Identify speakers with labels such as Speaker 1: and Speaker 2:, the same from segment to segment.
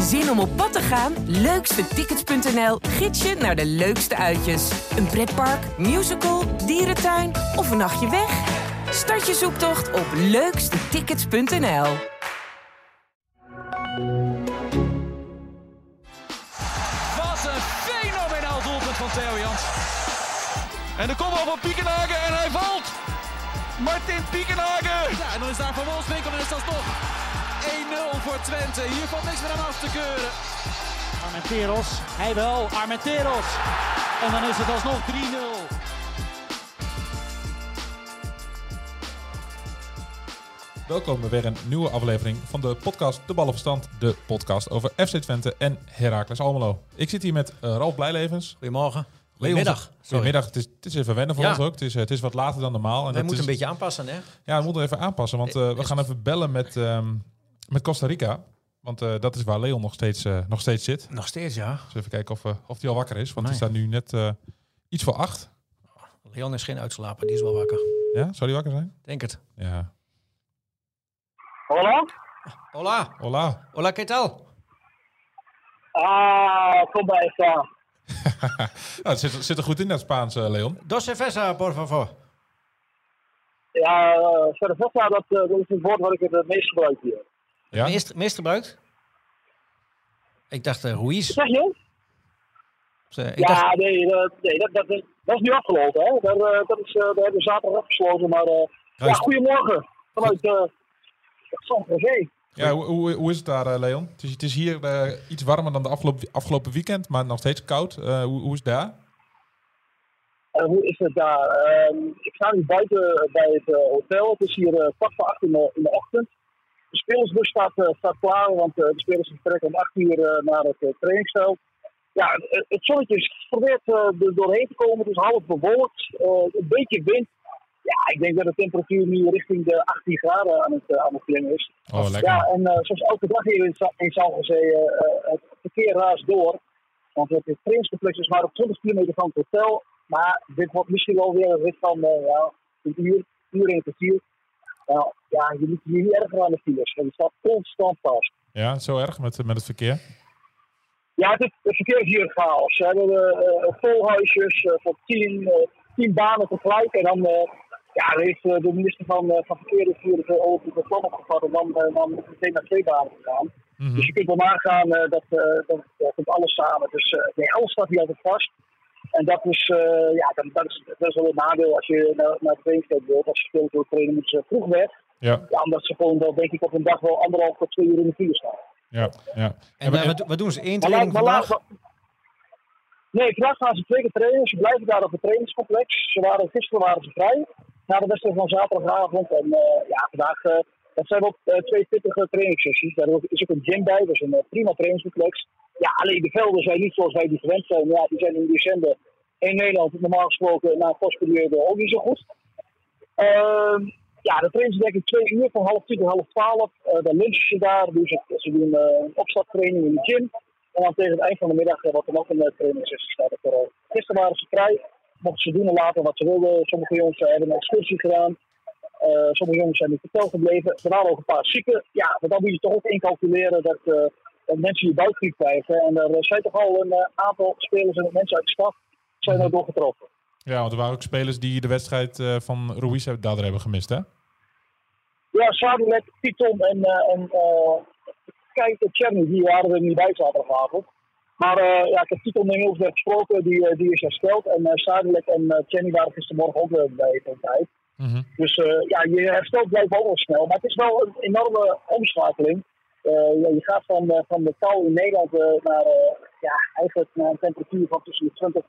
Speaker 1: Zin om op pad te gaan? Leukstetickets.nl gids je naar de leukste uitjes. Een pretpark, musical, dierentuin of een nachtje weg? Start je zoektocht op leukstetickets.nl.
Speaker 2: Wat een fenomenaal doelpunt van Theo Jans. En de kopbal van Piekenhagen en hij valt. Martin Piekenhagen.
Speaker 3: Ja, en dan is daar Van Wolfswinkel en is dat nog 1-0 voor Twente. Hier valt niks meer aan af te keuren.
Speaker 4: Armenteros, hij wel, Armenteros. En dan is het alsnog 3-0.
Speaker 5: Welkom bij weer een nieuwe aflevering van de podcast De Ballenverstand. De podcast over FC Twente en Heracles Almelo. Ik zit hier met uh, Ralf Blijlevens.
Speaker 6: Goedemorgen.
Speaker 5: Goedemiddag. Goedemiddag. Het is, het is even wennen voor
Speaker 6: Ja.
Speaker 5: ons ook. Het is, eh, het is wat later dan normaal. En
Speaker 6: Wij
Speaker 5: dat
Speaker 6: moeten
Speaker 5: is,
Speaker 6: een beetje aanpassen, hè?
Speaker 5: Ja, we moeten even aanpassen. Want eh, we gaan even bellen met, ehm, met Costa Rica. Want eh, dat is waar Leon nog steeds, eh, nog steeds zit.
Speaker 6: Nog steeds, ja.
Speaker 5: Dus even kijken of, eh, of hij al wakker is. Want
Speaker 6: Nee.
Speaker 5: hij staat nu net eh, iets voor acht.
Speaker 6: Leon is geen uitslaper, die is wel wakker.
Speaker 5: Ja, zou hij wakker zijn?
Speaker 6: Denk het.
Speaker 5: Ja.
Speaker 7: Hola?
Speaker 6: Hola.
Speaker 5: Hola.
Speaker 6: Hola, ¿qué tal?
Speaker 7: Ah, kom bij.
Speaker 5: Nou, het zit, zit er goed in dat Spaans, eh, Leon.
Speaker 6: Dos cerveza, por favor.
Speaker 7: Ja, uh, cerveza, dat, eh, dat is het woord wat ik het meest gebruik hier.
Speaker 5: Ja?
Speaker 6: Meest, meest gebruikt? Ik dacht uh, Ruiz.
Speaker 7: Zeg je?
Speaker 6: Eh, ik
Speaker 7: ja,
Speaker 6: dacht,
Speaker 7: nee, dat, nee dat, dat, is- dat is nu afgelopen. Hè? Daar, eh, dat is, eh, daar hebben we zaterdag afgesloten. Maar eh, ja, goedemorgen vanuit uh, San José.
Speaker 5: Ja, hoe, hoe, hoe is het daar, eh, Leon? Het is, het is hier eh, iets warmer dan de afgelopen, afgelopen weekend, maar nog steeds koud. Eh, hoe, hoe is het daar?
Speaker 7: Hoe is het daar? Ehm, ik sta nu buiten bij het eh, hotel. Het is hier eh, kwart voor acht in de, in de ochtend. De spelersbus staat, eh, staat klaar, want eh, de spelers vertrekken om acht uur eh, naar het trainingsveld. Ja, het, zonnetje is probeert er doorheen te komen. Het is half bewolkt. een beetje wind. Ja, ik denk dat de temperatuur nu richting de 18 graden aan het, aan het klimmen is.
Speaker 5: Oh, lekker.
Speaker 7: Ja, en zoals elke dag hier in, in eh, het verkeer raast door. Want het trainingscomplex is maar op 20 kilometer van het hotel. Maar dit wordt misschien wel weer een rit van ja, een uur, uur en een kwartier. Nou, ja, je moet je niet erger aan de files. want Het staat constant vast.
Speaker 5: Ja, zo erg met, met het verkeer.
Speaker 7: Ja, het, het verkeer is hier chaos. We hebben eh, volhuisjes eh, van tien, eh, tien banen tegelijk. En dan ja, heeft de minister van, van Verkeer hier de over het plan opgevat. En dan, dan moet het meteen naar twee banen gegaan.
Speaker 5: Mhm.
Speaker 7: Dus je kunt wel nagaan dat, dat, dat komt alles samen. Dus nee, alles staat hier altijd vast. En dat is, eh, ja, dat, dat, is, dat is wel een nadeel als je naar, naar het trainingsveld wilt. Als je speelt wil trainen, moeten ze vroeg weg.
Speaker 5: Ja,
Speaker 7: Ja, omdat ze gewoon wel, denk ik, op een dag wel anderhalf tot twee uur in de file staan.
Speaker 5: ja, ja.
Speaker 6: en eh, wat, wat doen ze? Eén
Speaker 7: Maar
Speaker 6: training
Speaker 7: maar
Speaker 6: vandaag?
Speaker 7: Nee, vandaag gaan ze twee keer trainen. Ze blijven daar op het trainingscomplex. Ze waren, gisteren waren ze vrij. Na de wedstrijd van zaterdagavond. En eh, ja, vandaag eh, dat zijn ook eh, twee pittige trainingssessies. Daar is ook een gym bij. Dus een eh, prima trainingscomplex. Ja, alleen de velden zijn niet zoals wij die gewend zijn. Ja, die zijn in december in Nederland normaal gesproken na een postperiode ook niet zo goed. Ehm, ja, de trainen denk ik twee uur, van half tien tot half twaalf. Eh, dan lunchen ze daar, doen ze, doen eh, een opstarttraining in de gym. En dan tegen het eind van de middag eh, wordt er nog een trainingssessie staat er. Gisteren waren ze vrij, mochten ze doen en laten wat ze wilden. Sommige jongens hebben een excursie gedaan. Sommige jongens zijn in het hotel gebleven. Er waren ook een paar zieken. Ja, maar dan moet je toch ook incalculeren dat, dat mensen die buikgriep krijgen. En er zijn toch al een eh, aantal spelers en mensen uit de stad zijn er door getroffen.
Speaker 5: ja, want er waren ook spelers die de wedstrijd eh, van Ruiz daardoor hebben gemist, hè?
Speaker 7: Ja, Sadulek, Titon en, eh en kijk, die waren er niet bij zaterdagavond. Maar ja, ik heb Titon inmiddels weer gesproken, die, die is hersteld. En uh, en uh, waren gistermorgen ook weer bij de tijd.
Speaker 5: Mhm.
Speaker 7: Dus ja, je herstelt blijkbaar ook wel snel. Maar het is wel een enorme omschakeling. Eh, ja, je gaat van, van de kou in Nederland eh, naar, eh, ja, eigenlijk naar een temperatuur van tussen de 20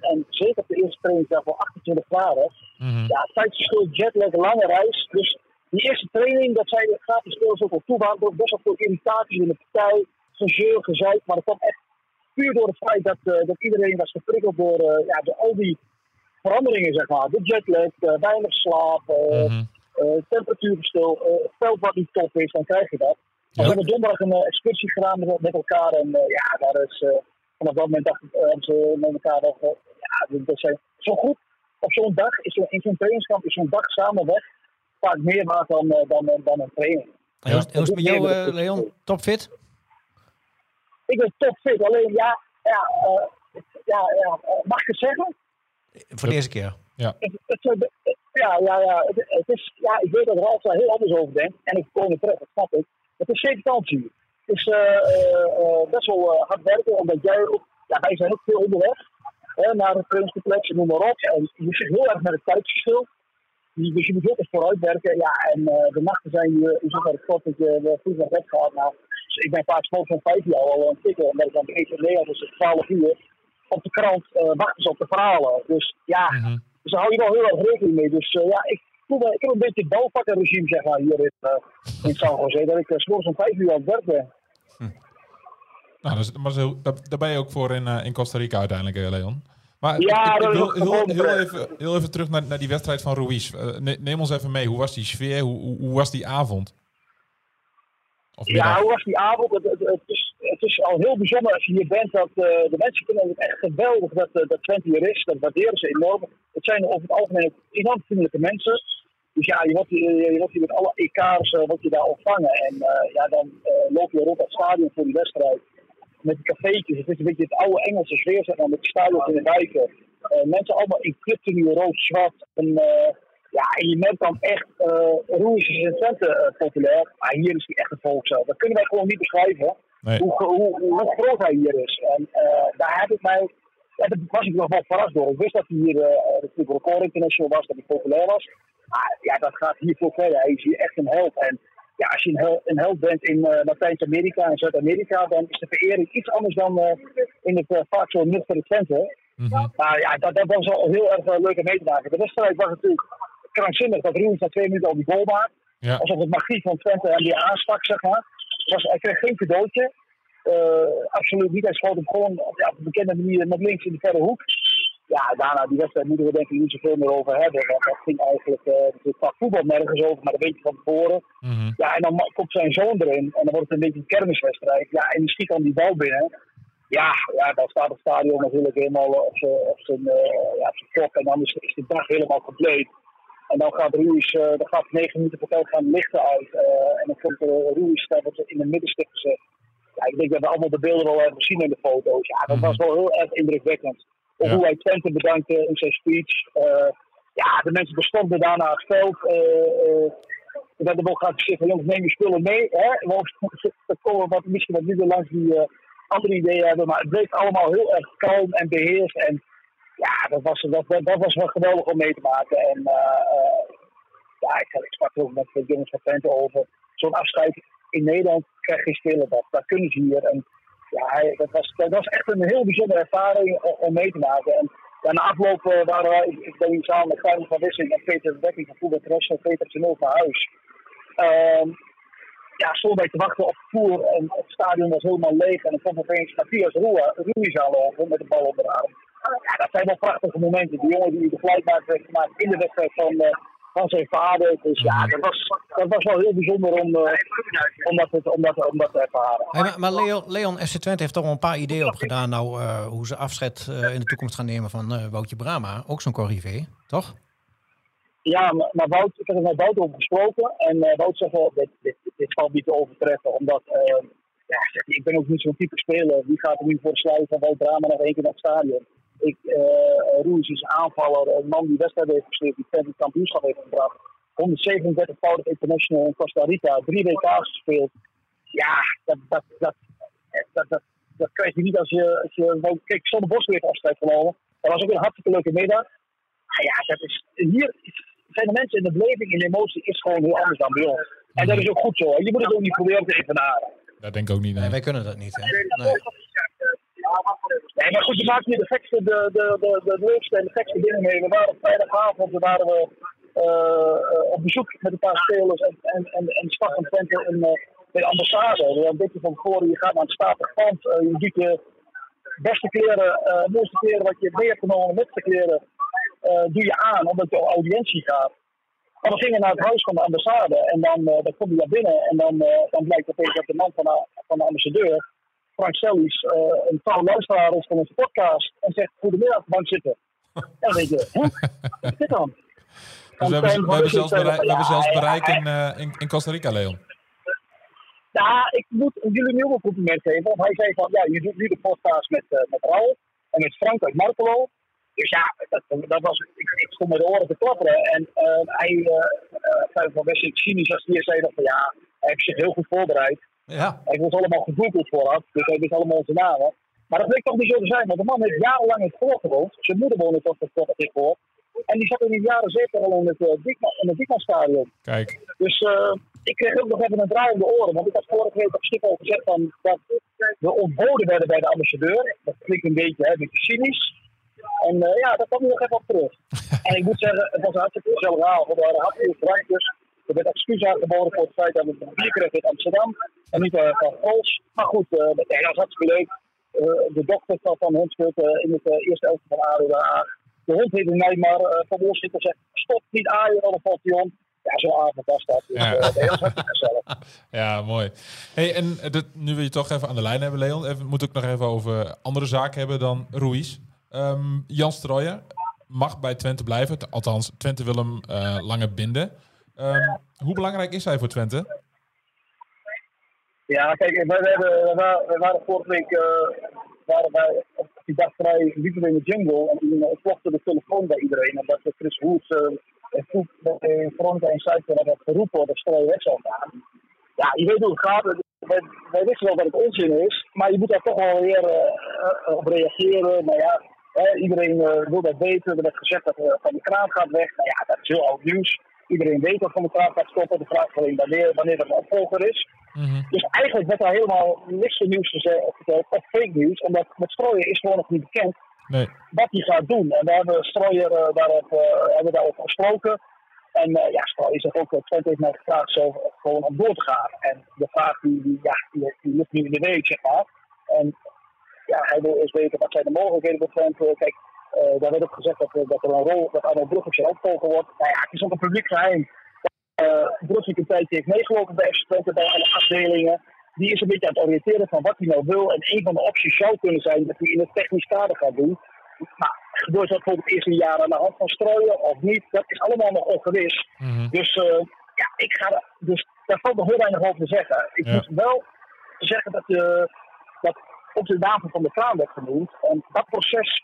Speaker 7: en zeker op de eerste trainingsdag wel 28 graden.
Speaker 5: Mhm.
Speaker 7: Ja, tijdsverschil, jetlag, lange reis. Dus die eerste training, dat zij gaat de spelers ook al toe. waren best wel veel irritaties in de partij. Gezeur, gezeik. Maar dat kwam echt puur door het feit dat, dat iedereen was geprikkeld door, ja, door al die veranderingen, zeg maar. De jetlag, weinig slaap, eh, temperatuurverschil. het veld wat niet top is, dan krijg je dat.
Speaker 5: Ja.
Speaker 7: We hebben donderdag een eh, excursie gedaan met, met elkaar. En eh, ja, daar is, eh, vanaf dat moment dacht ik, ze met elkaar eh, ja, dat zijn zo goed. Op zo'n dag, is zo, in zo'n trainingskamp, is zo'n dag samen weg vaak meer waard dan, eh, dan, dan een training.
Speaker 6: En hoe is- hoe is het met jou,
Speaker 7: Ja.
Speaker 6: eh, Leon? Topfit?
Speaker 7: ik ben topfit. Alleen ja, ja, ja, ja mag ik het zeggen?
Speaker 6: Voor de eerste keer.
Speaker 5: Ja.
Speaker 7: Het, het, het- ja, ja, ja, het, het is, ja, ik weet dat Ralf daar heel anders over denkt. En ik kom er terecht, dat snap ik. Het is vakantie. Het is eh, eh, eh, best wel hard werken, omdat jij ook, ja, wij zijn ook veel onderweg. Hè, naar het trainingscomplex en noem maar op. En je zit heel erg met het tijdsverschil. Dus dus je moet heel erg vooruit werken. Ja, en de nachten zijn hier in zoverre kort dat je vroeg naar bed gaat. Nou, dus ik ben vaak s'morgens van vijf jaar al aan het tikken. Omdat ik dan begin leren, dus het 12 uur. Op de krant eh, wachten ze op de verhalen. Dus ja, dus daar hou je wel heel erg rekening mee. Dus ja, ik, voel me- ik heb een beetje het bouwvakkenregime zeg maar, hier in, eh, in San Jose. Dat ik uh, s'morgens om vijf uur aan het werk ben.
Speaker 5: Nou, dat is, maar zo, daar, daar ben je ook voor in, eh, in Costa Rica uiteindelijk, Leon. Maar
Speaker 7: Ja,
Speaker 5: ik, wil heel, heel, even, heel even terug naar, naar die wedstrijd van Ruiz. Ne- neem ons even mee. Hoe was die sfeer? Hoe, hoe, hoe was die avond? Of
Speaker 7: Ja, hoe was die avond? Het, het, het, is, het is al heel bijzonder als je hier bent. Dat, de mensen vinden het echt geweldig dat, eh, dat Twente hier is. Dat waarderen ze enorm. Het zijn over het algemeen enorm vriendelijke mensen. Dus ja, je wordt hier, je wordt hier met alle EK's eh, wordt je daar ontvangen. En eh, ja, dan eh, loop je rond het stadion voor die wedstrijd. Met die cafeetjes. Het is een beetje het oude Engelse sfeer, zeg maar, met die stadions in de wijken. Mensen allemaal in clubtenue, rood-zwart. En, ja, en je merkt dan echt, Roes is in Twente populair. Maar hier is hij echt een volkszaal. Dat kunnen wij gewoon niet beschrijven.
Speaker 5: Nee.
Speaker 7: Hoe, hoe, hoe groot hij hier is. En daar heb ik mij, ja, daar was ik nog wel verrast door. Ik wist dat hij hier eh natuurlijk record international was, dat hij populair was. Maar ja, dat gaat hier veel verder. Hij is hier echt een held. En ja, als je een held, een held bent in eh, Latijns-Amerika en Zuid-Amerika, dan is de verering iets anders dan eh, in het eh, vaak zo nuchtere Twente.
Speaker 5: Mhm.
Speaker 7: Maar ja, dat, dat was wel heel erg leuk om mee te maken. De wedstrijd was natuurlijk krankzinnig dat Ruins na twee minuten al die goal maakt.
Speaker 5: Ja.
Speaker 7: Alsof het magie van Twente hem weer aanstak, zeg maar. Was, hij kreeg geen cadeautje. Eh, absoluut niet. Hij schoot hem gewoon ja, op een bekende manier met links in de verre hoek. Ja, daarna die wedstrijd moeten we denk ik niet zoveel meer over hebben. Want dat ging eigenlijk, uh, voetbal nergens over, maar dat weet je van tevoren.
Speaker 5: Mhm.
Speaker 7: Ja, en dan komt zijn zoon erin en dan wordt het een beetje een kermiswedstrijd. Ja, en die schiet dan die bal binnen. Ja, ja dan staat het stadion natuurlijk helemaal op zijn op zijn, eh, ja, op zijn kop. En dan is, is de dag helemaal compleet. En dan gaat Ruiz, dan gaat negen minuten voor tijd gaan lichten uit. en dan komt Ruiz daar wordt in de middenstip gezet. Ja, ik denk dat we allemaal de beelden wel hebben gezien in de foto's. Ja, dat
Speaker 5: Mhm.
Speaker 7: was wel heel erg indrukwekkend. Of
Speaker 5: Ja.
Speaker 7: hoe hij Twente bedankte in zijn speech. Eh, ja, de mensen bestonden daarna het veld. eh, we hebben nog gaan zeggen, jongens, neem je spullen mee. Hè? Want er komen wat, misschien wat minder langs die eh, andere ideeën hebben. Maar het bleef allemaal heel erg kalm en beheerst. En ja, dat was, dat, dat, dat was wel geweldig om mee te maken. En eh, ja, ik, ik sprak ook met de jongens van Twente over. Zo'n afscheid in Nederland krijg je spelen. Dat, dat kunnen ze hier. En ja, dat, was, dat was echt een heel bijzondere ervaring om, mee te maken. En na afloop eh, waren wij, ik, ben hier samen met Fijn van Wissing en Peter Bekking van Voetbal International, Peter Tenul naar huis. Ehm ja, wij te wachten op het voer en het stadion was helemaal leeg. En dan kwam opeens Matthias Ruiz aanlopen met de bal op de arm. Ja, dat zijn wel prachtige momenten. Die jongen die de maakt, heeft gemaakt in de wedstrijd van, eh, van zijn vader. Dus ja, dat was, dat was wel heel bijzonder om, eh, om, dat, te- om, dat, om dat te ervaren.
Speaker 6: Hey, maar maar Leon, Leon FC Twente heeft toch wel een paar ideeën opgedaan nou, eh, hoe ze afscheid eh, in de toekomst gaan nemen van eh Woutje Brama. Ook zo'n corrivé, toch?
Speaker 7: Ja, maar, maar Wout, ik heb er met Wout over gesproken. En eh Wout zegt wel, dit, dit, dit valt niet te overtreffen. Omdat, eh, ja, ik ben ook niet zo'n type speler. Wie gaat er nu voor sluiten van Wout Brama nog één keer naar het stadion? Ik, uh, Roes is aanvaller, een man die wedstrijd heeft gespeeld, die Twente kampioenschap heeft gebracht. 137-voudig international in Costa Rica, drie WK's gespeeld. Ja, dat, dat, dat, dat, dat, dat krijg je niet als je... Als je kijk, Sander Bos heeft afscheid genomen. Dat was ook een hartstikke leuke middag. Nou ja, dat is, hier zijn de mensen in de beleving, in de emotie, is gewoon heel anders dan bij ons. En dat is ook goed zo. Je moet het ook niet proberen te evenaren.
Speaker 5: Dat denk ik ook niet.
Speaker 6: Nee,
Speaker 5: Nee.
Speaker 6: wij kunnen dat niet. Hè? Nee.
Speaker 7: Nee, maar goed, je maakt hier de gekste, de, de, de, de leukste en de gekste dingen mee. We waren op vrijdagavond, we waren we uh, op bezoek met een paar spelers en, en, en, en de Twente in, bij de ambassade. We een beetje van tevoren, je gaat naar het statig pand, je doet je beste kleren, mooiste kleren wat je mee hebt genomen, netste kleren, uh, doe je aan omdat je op audiëntie gaat. Maar we gingen naar het huis van de ambassade en dan, dan kom je daar binnen en dan, dan blijkt opeens dat de man van de, van de ambassadeur, Frank Sellies, uh, een trouw luisteraar is van onze podcast en zegt: Goedemiddag, bank zitten. En dan denk je, hè? Wat is dit dan?
Speaker 5: Dus we hebben, we hebben zelfs bereik, we hebben zelfs bereik in, uh, in, in Costa Rica, Leon.
Speaker 7: Ja, ik moet jullie nu een compliment geven. Want hij zei van, ja, je doet nu de podcast met, uh, met Raul en met Frank uit Markelo. Dus ja, dat, dat was, ik, ik stond met de oren te klapperen. En uh, hij uh, van best cynisch als hij zei dat van, ja, hij heeft zich heel goed voorbereid.
Speaker 6: Ja.
Speaker 7: Hij was allemaal gegoogeld vooraf, dus hij wist allemaal onze namen. Maar dat bleek toch niet zo te zijn, want de man heeft jarenlang in het gewoond. Zijn moeder woonde toch in het Goor. En die zat in de jaren zeker al in het, uh, Diekman, in het Diekmanstadion.
Speaker 5: Kijk.
Speaker 7: Dus uh, ik kreeg ook nog even een draai om de oren. Want ik had vorige week op Schiphol gezegd van, dat we ontboden werden bij de ambassadeur. Dat klinkt een beetje, hè, een beetje cynisch. En uh, ja, dat kwam nog even op terug. en ik moet zeggen, het was een hartstikke gezellig verhaal. We waren hartstikke drankjes. Er werd excuus aangeboden voor het feit dat we een bier kregen in Amsterdam. En niet uh, van Gols. Maar goed, uh, dat was hartstikke leuk. Uh, de dokter van Van in het eerste elfte van Haag. De hond heette Neymar. Uh, van Wolfswinkel zegt, stop niet aaien, dan valt om. Ja, zo'n avond was dat. Dus
Speaker 5: Ja.
Speaker 7: uh, dat gezellig.
Speaker 5: Ja, mooi. Hey, en dit, nu we je toch even aan de lijn hebben, Leon, even, moet ik nog even over andere zaken hebben dan Ruiz. Ehm Jan Strooijen mag bij Twente blijven. Althans, Twente wil hem eh, langer binden. Ehm, hoe belangrijk is hij voor Twente?
Speaker 7: Ja, kijk, wij waren vorige week eh, waren wij die dag vrij liepen we in de jungle. En toen uh, de telefoon bij iedereen. En dat Chris Woods uh, bij Fronten en Cypher hebben geroepen dat Strooi weg zou gaan. Ja, je weet hoe het gaat. Wij, wij wisten wel dat het onzin is. Maar je moet daar toch wel weer eh, op reageren. Maar ja, hè, iedereen eh, wil dat weten. Er werd gezegd dat eh, Van de Kraan gaat weg. Nou ja, dat is heel oud nieuws. Iedereen weet dat Van de Kraan gaat stoppen. De vraag alleen wanneer, wanneer dat een opvolger is. Dus eigenlijk werd daar helemaal niks van nieuws verteld, of fake nieuws, omdat met Strooier is gewoon nog niet bekend
Speaker 5: Nee.
Speaker 7: wat hij gaat doen. En we hebben Strooier eh, daarop, eh, hebben daarover gesproken. En eh, ja, Strooijer zegt ook, eh, Twente heeft mij gevraagd zo, gewoon om door te gaan. En de vraag die, die, ja, die, die ligt nu in de week, zeg maar. En ja, hij wil eerst weten wat zijn de mogelijkheden bij Twente. Kijk, eh, daar werd ook gezegd dat, eh, dat er een rol, dat Arno Brugge zijn opvolger wordt. Nou ja, het is ook een publiek geheim uh, Brugge een tijdje heeft meegelopen bij FC bij alle afdelingen. Die is een beetje aan het oriënteren van wat hij nou wil. En een van de opties zou kunnen zijn dat hij in het technisch kader gaat doen. Maar gebeurt dat bijvoorbeeld eerst een jaar aan de hand van strooien of niet? Dat is allemaal nog ongewis. Dus uh, ja, ik ga er, dus daar valt nog heel weinig over te zeggen. Ik
Speaker 5: Ja.
Speaker 7: moet wel zeggen dat, uh, dat ook de naam van de kraan werd genoemd. En dat proces,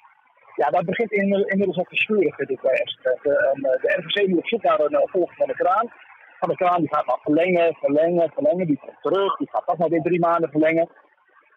Speaker 7: ja, dat begint in, inmiddels ook te schuren, vind ik bij FC. En uh, de RVC moet op zoek naar een opvolger van de kraan. Van de kraan die gaat maar verlengen, verlengen, verlengen. Die komt terug, die gaat toch maar weer drie maanden verlengen.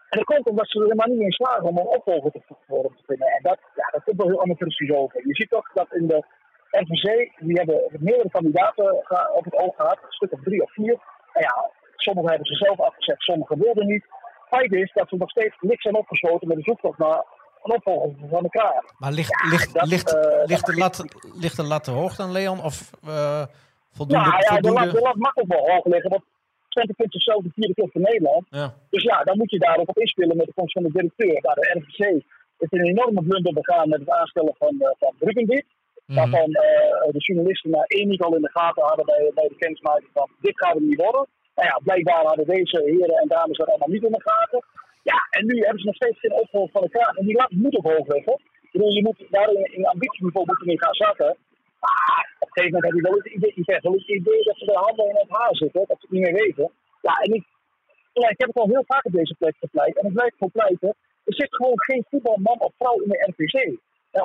Speaker 7: En dat komt omdat ze er helemaal niet in slagen om een opvolger te, te vinden. En dat, ja, dat komt wel heel amateuristisch over. Je ziet toch dat in de RVC, die hebben meerdere kandidaten op het oog gehad, een stuk of drie of vier. En ja, sommigen hebben ze zelf afgezegd, sommigen wilden niet. Feit is dat ze nog steeds niks zijn opgesloten met de zoektocht naar een opvolger van kraan.
Speaker 6: Maar ligt,
Speaker 7: Ja,
Speaker 6: ligt,
Speaker 7: dat,
Speaker 6: ligt,
Speaker 7: eh,
Speaker 6: ligt, de lat, ligt de lat te hoog dan, Leon? Of eh, voldoende?
Speaker 7: Nou ja, de lat, de lat mag ook wel hoog liggen, want Twente vindt zichzelf de vierde club van Nederland.
Speaker 6: Ja.
Speaker 7: Dus ja, dan moet je daar ook op inspelen met de komst van de directeur. Nou, de RVC heeft een enorme blunder begaan met het aanstellen van, uh, van Bruggendiet. Waarvan de journalisten na één niet al in de gaten hadden bij, bij de kennismaking van dit gaat het niet worden. Nou ja, blijkbaar hadden deze heren en dames dat allemaal niet in de gaten. Ja, en nu hebben ze nog steeds geen opvolger van kraan. En die lat moet ook hoog liggen. Ik bedoel, je moet daar in, in ambitieniveau je niet gaan zakken. Maar op een gegeven moment heb je wel het idee, ik wel het idee dat ze de handen in het haar zitten, dat ze het niet meer weten. Ja, en ik, ik heb het al heel vaak op deze plek gepleit. En ik blijf voor pleiten. Er zit gewoon geen voetbalman of vrouw in de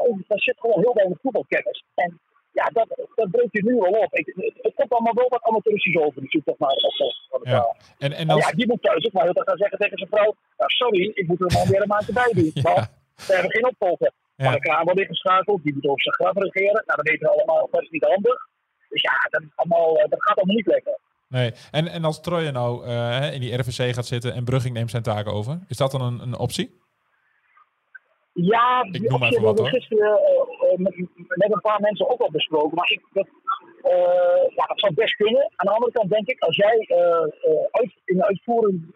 Speaker 7: of- er zit gewoon heel weinig voetbalkennis. En ja, dat, dat breekt je nu al op. Ik, het, het komt allemaal wel wat amateuristisch over, die zoektocht naar de de
Speaker 5: Ja. En, en dan,
Speaker 7: ja, die moet thuis ook maar heel erg gaan zeggen tegen zijn vrouw: Sorry, ik moet er maar weer een maandje bij doen.
Speaker 5: Ja.
Speaker 7: Want we hebben geen opvolger.
Speaker 5: Ja.
Speaker 7: Maar de kraan wordt ingeschakeld, die moet over zijn graf regeren. Nou, dat weten we allemaal, dat is niet handig. Dus ja, dat, is allemaal, eh, dat gaat allemaal niet lekker.
Speaker 5: nee. en, en als Troje nou eh, in die RVC gaat zitten en Brugging neemt zijn taken over, is dat dan een, een optie?
Speaker 7: Ja,
Speaker 5: Ik noem
Speaker 7: optie
Speaker 5: wat,
Speaker 7: hebben we gisteren eh, eh, met, met een paar mensen ook al besproken. Maar ik, dat, eh, ja, dat zou best kunnen. Aan de andere kant denk ik, als jij uit, in de uitvoering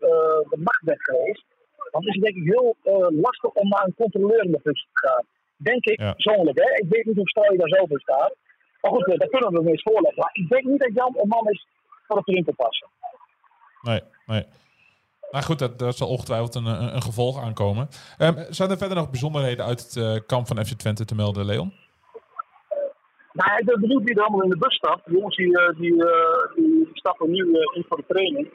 Speaker 7: de macht bent geweest, dan is het denk ik heel lastig om naar een controlerende functie te gaan. Denk ik
Speaker 5: Ja.
Speaker 7: persoonlijk. Hè? Ik weet niet hoe strak je daar zelf in staat. Maar goed, dat kunnen we hem eens voorleggen. Maar ik denk niet dat Jan een man is voor het erin te passen.
Speaker 5: Nee, nee. Maar goed, dat, daar zal ongetwijfeld een, een, een gevolg aankomen. Ehm, zijn er verder nog bijzonderheden uit het eh, kamp van FC Twente te melden, Leon?
Speaker 7: Nou, ik ben benieuwd wie er allemaal in de bus stapt. De jongens die, eh, die, eh, die stappen nu in voor de training.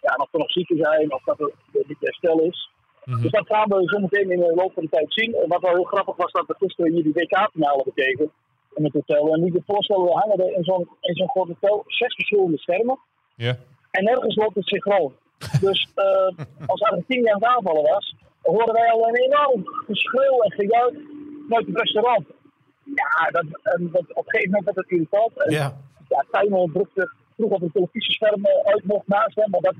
Speaker 7: ja, of er nog zieken zijn of dat er niet herstel is.
Speaker 5: Mhm.
Speaker 7: Dus dat gaan we zometeen in de loop van de tijd zien. En wat wel heel grappig was, dat we gisteren hier die WK-finale bekeken in het hotel. En niet je voorstellen, hangen er in zo'n zo'n groot hotel zes verschillende schermen.
Speaker 5: Ja.
Speaker 7: En nergens loopt het synchroon. Dus eh, als Argentinië aan het aanvallen was, hoorden wij al een enorm geschreeuw en gejuich vanuit het restaurant. Ja, dat, en dat, op een gegeven moment werd het irritant. En,
Speaker 6: Ja.
Speaker 7: ja, Tijmel drukte vroeg op een televisiescherm eh, uit mocht naast hem, maar dat,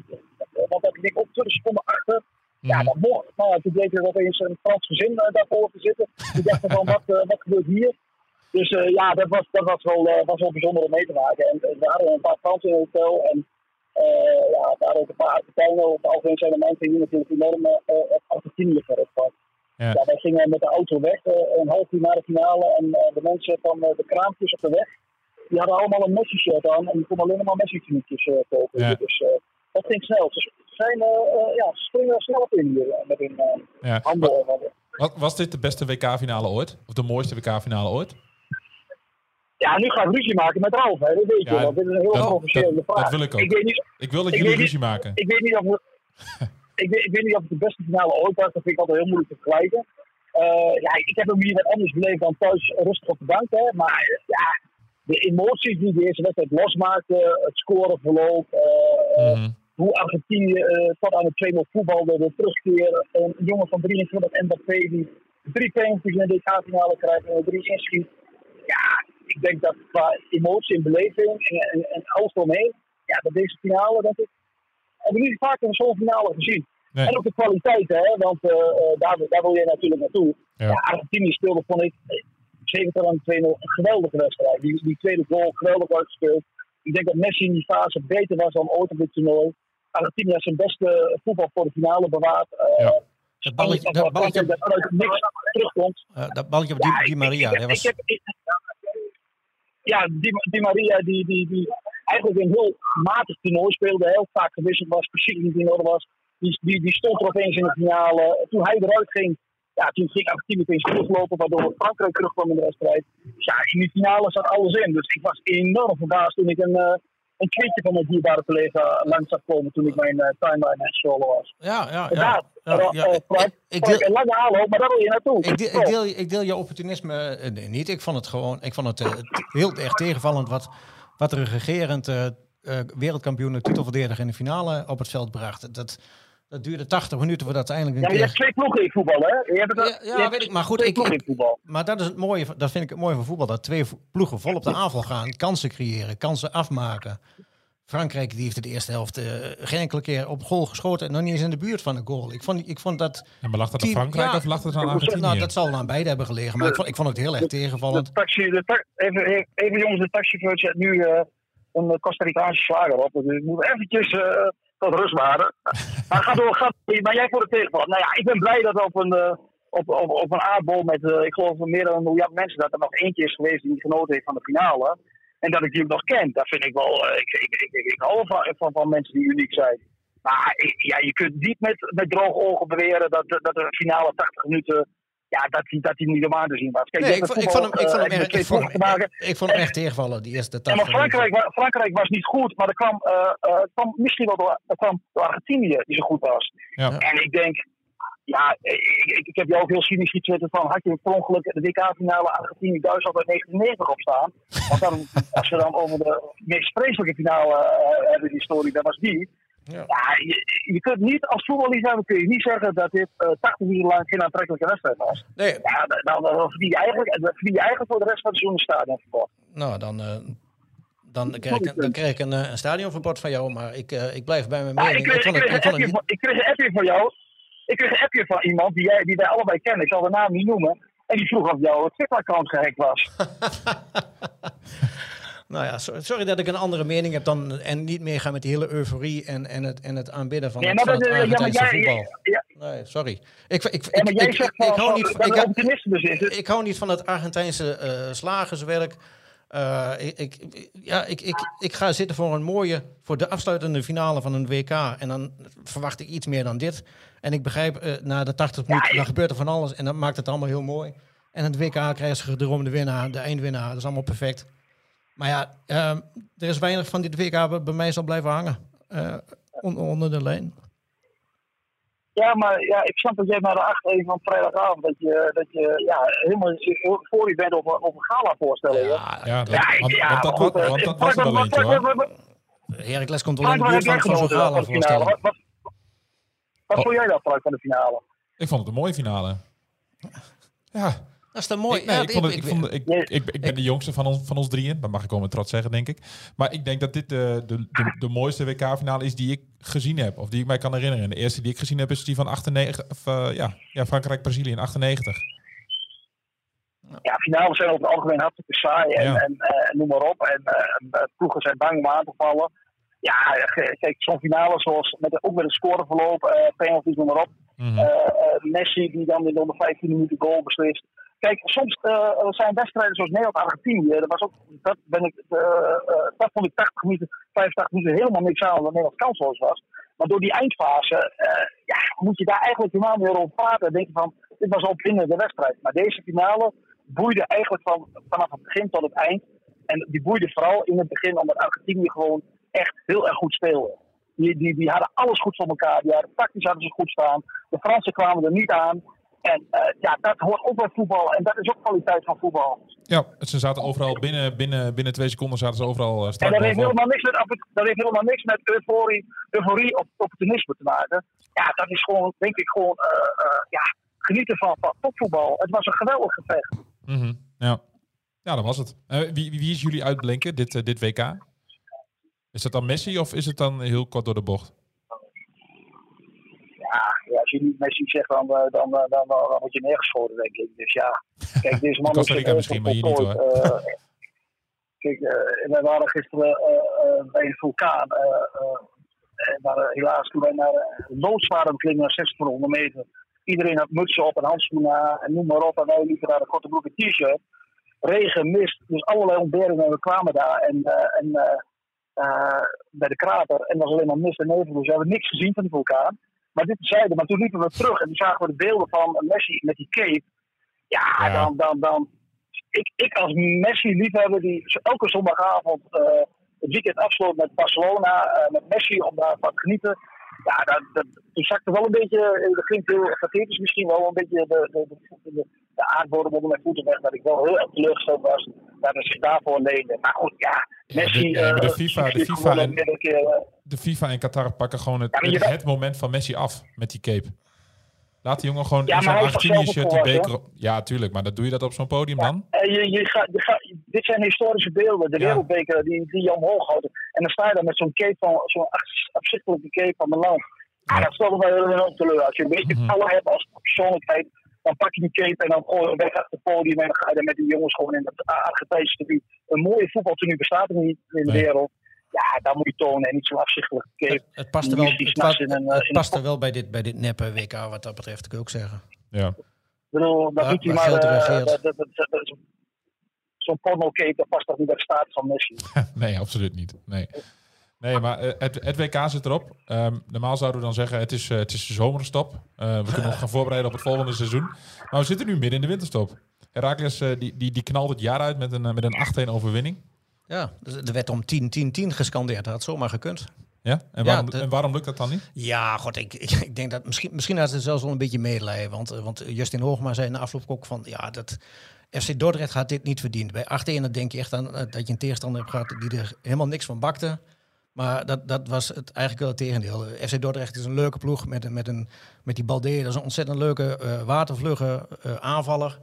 Speaker 7: want dat ik op 20 seconden achter. Ja, dat mocht. Maar toen bleek er opeens een Frans gezin eh, daarvoor te zitten. Die dachten van, wat, wat gebeurt hier? Dus ja, dat was, dat was, wel, was wel bijzonder om mee te maken. En er waren een paar Fransen in het hotel. En ja, er waren ook een paar Argentijnen. Op het algemeen zijn de mensen hier natuurlijk enorm eh, op was.
Speaker 5: Ja.
Speaker 7: Ja, wij gingen met de auto weg, eh, een half uur na de finale. En eh, de mensen van eh, de kraampjes op de weg, die hadden allemaal een Messi-shirt aan. En die konden alleen maar Messi-knietjes eh, kopen.
Speaker 5: Ja.
Speaker 7: Dus eh, dat ging snel. Dus ze, zijn, eh, eh, ja, springen snel op in hier eh, met hun eh,
Speaker 5: Ja.
Speaker 7: handel. en wat.
Speaker 5: Wat, was dit de beste WK-finale ooit? Of de mooiste WK-finale ooit?
Speaker 7: Ja, nu ga ik ruzie maken met Ralf, hè. dat weet je
Speaker 5: Ja,
Speaker 7: wel. Dit is een heel
Speaker 5: dat- dat-
Speaker 7: vraag.
Speaker 5: dat wil ik ook.
Speaker 7: Ik weet niet,
Speaker 5: Ik wil dat
Speaker 7: Ik
Speaker 5: jullie ruzie maken.
Speaker 7: ik weet niet of het, ik, weet, ik weet niet of het de beste finale ooit was. Dat vind ik altijd heel moeilijk te vergelijken. Eh, ja, ik heb hem hier wat anders beleefd dan thuis rustig op de bank. Hè. Maar ja, de emoties die deze wedstrijd losmaakte, het scoreverloop, eh,
Speaker 5: Mhm.
Speaker 7: hoe Argentinië eh, tot aan de 2-0 voetbalde, de terugkeer. Een jongen van 23, Mbappé, die drie penalties in de DK-finale krijgt en drie inschiet. Ja, ik denk dat qua emotie en beleving en, en, en alles eromheen, ja, dat deze finale, denk ik, hebben we niet vaker zo'n finale gezien.
Speaker 5: Nee.
Speaker 7: En ook de kwaliteit, hè, want eh, eh, daar, daar wil je natuurlijk naartoe.
Speaker 5: Ja.
Speaker 7: Ja. Argentinië speelde, vond ik, 70 aan 2-0, een geweldige wedstrijd. Die, die tweede goal, geweldig uitgespeeld. Ik denk dat Messi in die fase beter was dan ooit op dit toernooi. Argentinië heeft zijn beste voetbal voor de finale bewaard. Eh,
Speaker 5: Ja.
Speaker 6: Dat balletje, dat balletje,
Speaker 7: dat terugkomt.
Speaker 6: eh, dat balletje op Di,
Speaker 7: Ja,
Speaker 6: Di
Speaker 7: ik-
Speaker 6: Maria,
Speaker 7: ik-
Speaker 6: dat
Speaker 7: ik
Speaker 6: was...
Speaker 7: heb- ik- Ja, Di, Di Maria die, die, die eigenlijk een heel matig toernooi speelde, heel vaak gewisseld was, precies niet in orde was. Die, die, die stond er opeens in de finale. Toen hij eruit ging, ja, toen ging Argentinië opeens teruglopen, waardoor Frankrijk terugkwam in de wedstrijd. Ja, in die finale zat alles in. Dus ik was enorm verbaasd toen ik een, eh, een tweetje van mijn dierbare collega langs zag komen toen ik mijn eh, timeline aan scrollen was.
Speaker 6: Ja, ja,
Speaker 7: Ja,
Speaker 6: ja. Ik- ik deel-
Speaker 7: een lange maar daar wil je naartoe.
Speaker 6: Ik deel, ik, deel, ik deel jouw opportunisme eh, nee, niet. Ik vond het gewoon ik vond het, eh, heel erg tegenvallend wat, wat er een regerend eh, wereldkampioen en titelverdediger in de finale op het veld bracht. Dat, dat duurde 80 minuten voordat uiteindelijk
Speaker 7: Ja,
Speaker 6: een
Speaker 7: maar je hebt twee ploegen in voetbal, hè? Je hebt het,
Speaker 6: Ja, ja,
Speaker 7: je hebt
Speaker 6: weet ik, maar goed, ik- ik-
Speaker 7: in voetbal.
Speaker 6: Maar dat, is het mooie, van- dat vind ik het mooie van voetbal. Dat twee ploegen vol op de aanval gaan. Kansen creëren, kansen afmaken. Frankrijk die heeft de eerste helft eh, geen enkele keer op goal geschoten. En nog niet eens in de buurt van een goal. Ik vond, ik vond dat...
Speaker 5: Ja, maar lag dat aan Frankrijk
Speaker 6: ja,
Speaker 5: of lag dat aan
Speaker 7: moet
Speaker 5: Argentinië?
Speaker 6: Nou, dat zal aan beide hebben gelegen. Maar ik vond, ik vond het heel erg tegenvallend.
Speaker 7: De taxi, de ta- even, even jongens, de taxichauffeur zet nu eh, een Costa Ricaanse slager op. Dus ik moet eventjes eh, tot rust waren. maar, ga door, ga, maar jij voor de tegenval. Nou ja, ik ben blij dat op een, eh, op, op, op een aardbol met, eh, ik geloof, meer dan een miljard mensen, dat er nog eentje is geweest die genoten heeft van de finale. En dat ik die ook nog ken. Dat vind ik wel, eh, ik, ik, ik, ik, hou van, van, van mensen die uniek zijn. Maar ja, je kunt niet met, met droge ogen beweren dat, dat de finale 80 minuten, ja, dat die, dat die niet om aan te zien was. Kijk,
Speaker 6: Nee, ik, vond, ik, vond hem, ik, vond hem
Speaker 7: met
Speaker 6: ik, vond, ik vond hem echt tegenvallen, die eerste
Speaker 7: Ja,
Speaker 6: 80
Speaker 7: maar Frankrijk, Frankrijk was niet goed, maar dat kwam, eh, eh, het kwam misschien wel door, dat kwam door Argentinië, die zo goed was.
Speaker 5: Ja.
Speaker 7: En ik denk, ja, ik, ik, ik heb jou ook heel cynisch getwitterd van, had je per ongeluk de WK-finale Argentinië-Duitsland uit 1990 op staan? Want dan, als we dan over de meest vreselijke finale eh, hebben, die story, dat was die.
Speaker 6: Ja.
Speaker 7: Ja, je, je kunt niet, als voetballiefhebber kun je niet zeggen dat dit eh 80 minuten lang geen aantrekkelijke wedstrijd was.
Speaker 6: Nee,
Speaker 7: Ja, dan, verdien je eigenlijk, dan verdien je eigenlijk voor de rest van het seizoen een stadionverbod.
Speaker 6: nou, dan, eh, dan, krijg ik, dan krijg ik een, eh, een stadionverbod van jou. Maar ik, eh, ik blijf bij mijn
Speaker 7: Ja,
Speaker 6: mening.
Speaker 7: kreeg, kreeg
Speaker 6: niet-
Speaker 7: ik kreeg een appje van jou. Ik kreeg een appje van iemand die, jij, die wij allebei kennen. Ik zal de naam niet noemen. En die vroeg of jouw Twitter-account gehackt was.
Speaker 6: Nou ja, so- sorry dat ik een andere mening heb dan en niet meega met die hele euforie en, en, het, en het aanbidden van
Speaker 7: Nee,
Speaker 6: het,
Speaker 7: maar, dat, ja, jij,
Speaker 6: voetbal.
Speaker 7: ja,
Speaker 6: Nee, sorry. Ik, ik, ik,
Speaker 7: ja,
Speaker 6: hou niet van, ik, hou niet van het Argentijnse eh, slagerswerk. Eh, ik, ik, ja, ik, ik, ik ga zitten voor een mooie, voor de afsluitende finale van een WK. En dan verwacht ik iets meer dan dit. En ik begrijp, eh, na de 80 minuten, dan gebeurt er van alles. En dat maakt het allemaal heel mooi. En het WK krijgen ze gedroomde winnaar, de eindwinnaar. Dat is allemaal perfect. Maar ja, ehm, er is weinig van dit WK wat bij mij zal blijven hangen. Eh, on- onder de lijn.
Speaker 7: Ja, maar ja, ik snap dat jij naar de 8 even van vrijdagavond, dat je, dat je ja, helemaal voor je bent op een, op een gala voorstellen. Ja,
Speaker 5: Ja, dat,
Speaker 7: ja, ik-
Speaker 5: want,
Speaker 7: ja,
Speaker 5: want dat,
Speaker 7: goed, eh,
Speaker 5: want dat was eentje
Speaker 7: wat-
Speaker 5: hoor.
Speaker 6: Heracles komt wel in de
Speaker 7: wat
Speaker 6: buurt van zo'n gala
Speaker 7: de finale?
Speaker 6: voorstellen.
Speaker 7: Wat, wat, wat
Speaker 5: Oh.
Speaker 7: vond jij dat, Frank, van de finale?
Speaker 5: Ik vond het een mooie finale. Ja,
Speaker 6: Dat is dan mooi.
Speaker 5: ik, nee,
Speaker 6: Ja,
Speaker 5: ik, vond het, ik,
Speaker 6: ik-
Speaker 5: vond het- ik,
Speaker 7: Nee.
Speaker 5: ik, ik ben de jongste van ons, van ons drieën. Dat mag ik wel met trots zeggen, denk ik. Maar ik denk dat dit de, de, de, de mooiste WK-finale is die ik gezien heb. Of die ik mij kan herinneren. De eerste die ik gezien heb is die van 98, of, eh, ja, ja, Frankrijk-Brazilië in 98.
Speaker 7: Ja, finales zijn over het algemeen hartstikke saai en,
Speaker 5: Ja.
Speaker 7: en eh, noem maar op. En eh, ploegen zijn bang om aan te vallen. Ja, kijk, zo'n finale zoals met, ook met een scoreverloop, eh penalties, noem maar op.
Speaker 5: Mhm.
Speaker 7: Eh, eh, Messi die dan in de 15 minuten goal beslist. Kijk, soms eh, zijn wedstrijden zoals Nederland-Argentinië. Dat, was ook, dat, ben ik, eh, eh, dat vond ik 80 minuten, 85 minuten helemaal niks aan, omdat Nederland kansloos was. Maar door die eindfase eh, ja, moet je daar eigenlijk helemaal meer over praten. En denk je van, dit was al binnen de wedstrijd. Maar deze finale boeide eigenlijk van, vanaf het begin tot het eind. En die boeide vooral in het begin omdat Argentinië gewoon echt heel erg goed speelde. Die, die, die hadden alles goed voor elkaar. Die hadden, tactisch hadden ze goed staan. De Fransen kwamen er niet aan. En eh, ja, dat hoort ook bij voetbal. En dat is ook kwaliteit van voetbal.
Speaker 5: Ja, ze zaten overal binnen, binnen, binnen twee seconden zaten ze overal uh,
Speaker 7: En dat heeft, helemaal niks met, dat heeft helemaal niks met euforie, euforie of opportunisme te maken. Ja, dat is gewoon, denk ik, gewoon eh, eh, ja, genieten van, van topvoetbal. Het was een geweldig gevecht.
Speaker 5: Mhm, Ja. ja, dat was het. Eh, wie, wie is jullie uitblinken, dit, eh, dit WK? Is het dan Messi of is het dan heel kort door de bocht?
Speaker 7: Als je niet Messi zegt, dan, eh, dan, eh, dan, dan, dan word je neergeschoten, denk ik. Dus ja, kijk, deze man
Speaker 5: Costa Rica
Speaker 7: er
Speaker 5: misschien, maar
Speaker 7: voltooid.
Speaker 5: hier niet,
Speaker 7: Eh, kijk, eh, wij waren gisteren eh, eh, bij een vulkaan. eh, eh, waren helaas toen wij naar uh, loodzware beklimming naar 600 meter. Iedereen had mutsen op en handschoenen aan en noem maar op. En wij liepen daar een korte broek en t-shirt. Regen, mist, dus allerlei ontberingen. En we kwamen daar en, eh, en, eh, eh, bij de krater. En er was alleen maar mist en nevel. Dus we hebben niks gezien van die vulkaan. Maar dit zeide, maar toen liepen we terug en toen zagen we de beelden van Messi met die cape. Ja,
Speaker 5: Ja.
Speaker 7: dan, dan, dan. Ik, ik als Messi-liefhebber die elke zondagavond eh, het weekend afsloot met Barcelona, eh, met Messi om daarvan te genieten. Ja, dat, dat, toen zakte wel een beetje, eh, dat klinkt heel pathetisch misschien wel, een beetje de, de, de, de, de aardbodem onder mijn voeten weg. Dat ik wel heel erg teleurgesteld was dat het zich daarvoor leende. Maar goed, Ja, Messi.
Speaker 5: ja, maar de
Speaker 7: eh,
Speaker 5: FIFA de
Speaker 7: heeft
Speaker 5: FIFA en-. De FIFA en Qatar pakken gewoon het,
Speaker 7: Ja,
Speaker 5: het, moment van Messi af met die cape. Laat die jongen gewoon
Speaker 7: Ja,
Speaker 5: in
Speaker 7: maar
Speaker 5: zo'n
Speaker 7: hij is toch
Speaker 5: Argentinië
Speaker 7: zelf
Speaker 5: shirt die beker... Ja, tuurlijk, maar dat doe je dat op zo'n podium dan?
Speaker 7: En je, je gaat, je gaat, dit zijn historische beelden, de wereldbeker die, die je omhoog houdt. En dan sta je daar met zo'n cape van, zo'n af- afzichtelijke cape van mijn land. Ja,
Speaker 5: Ja.
Speaker 7: dat stelt me heel enorm teleur. Als je een beetje
Speaker 5: Mhm.
Speaker 7: vallen hebt als persoonlijkheid, dan pak je die cape en dan gooi je hem weg uit het podium. En dan ga je met die jongens gewoon in het Argentijnse gebied. Een mooie voetbaltenu bestaat er niet in de
Speaker 5: Nee.
Speaker 7: wereld. Ja, dat moet je tonen en niet zo'n afzichtelijke cape.
Speaker 6: Het, het past er wel, het,
Speaker 7: in een, eh,
Speaker 6: het past er wel bij dit, bij dit neppe WK wat dat betreft, kan ik ook zeggen.
Speaker 5: Ja.
Speaker 7: Ik bedoel, dat doet hij maar. eh, Zo'n porno-cape, dat past toch niet bij de staat van Messi.
Speaker 5: Nee, absoluut niet. Nee, nee maar eh, het, het WK zit erop. Ehm, normaal zouden we dan zeggen, het is, eh, het is de zomerstop. Eh, we kunnen ons gaan voorbereiden op het volgende seizoen. Maar we zitten nu midden in de winterstop. Herakles eh, die, die, die knalt het jaar uit met een, met een 8-1 overwinning.
Speaker 6: Ja, dus er werd om 10-10-10 gescandeerd. Dat had zomaar gekund.
Speaker 5: Ja? En,
Speaker 6: Ja,
Speaker 5: waarom,
Speaker 6: de-
Speaker 5: en waarom lukt dat dan niet?
Speaker 6: Ja, god, ik, ik, ik denk dat misschien, misschien had ze zelfs wel een beetje medelijden. Want, want Justin Hoogma zei na afloop ook van, ja, dat FC Dordrecht had dit niet verdiend. Bij 8-1 dan denk je echt aan dat je een tegenstander hebt gehad die er helemaal niks van bakte. Maar dat, dat was het eigenlijk wel het tegendeel. Eh, FC Dordrecht is een leuke ploeg met, met, een, met die Balde. Dat is een ontzettend leuke eh, watervlugge eh, aanvaller.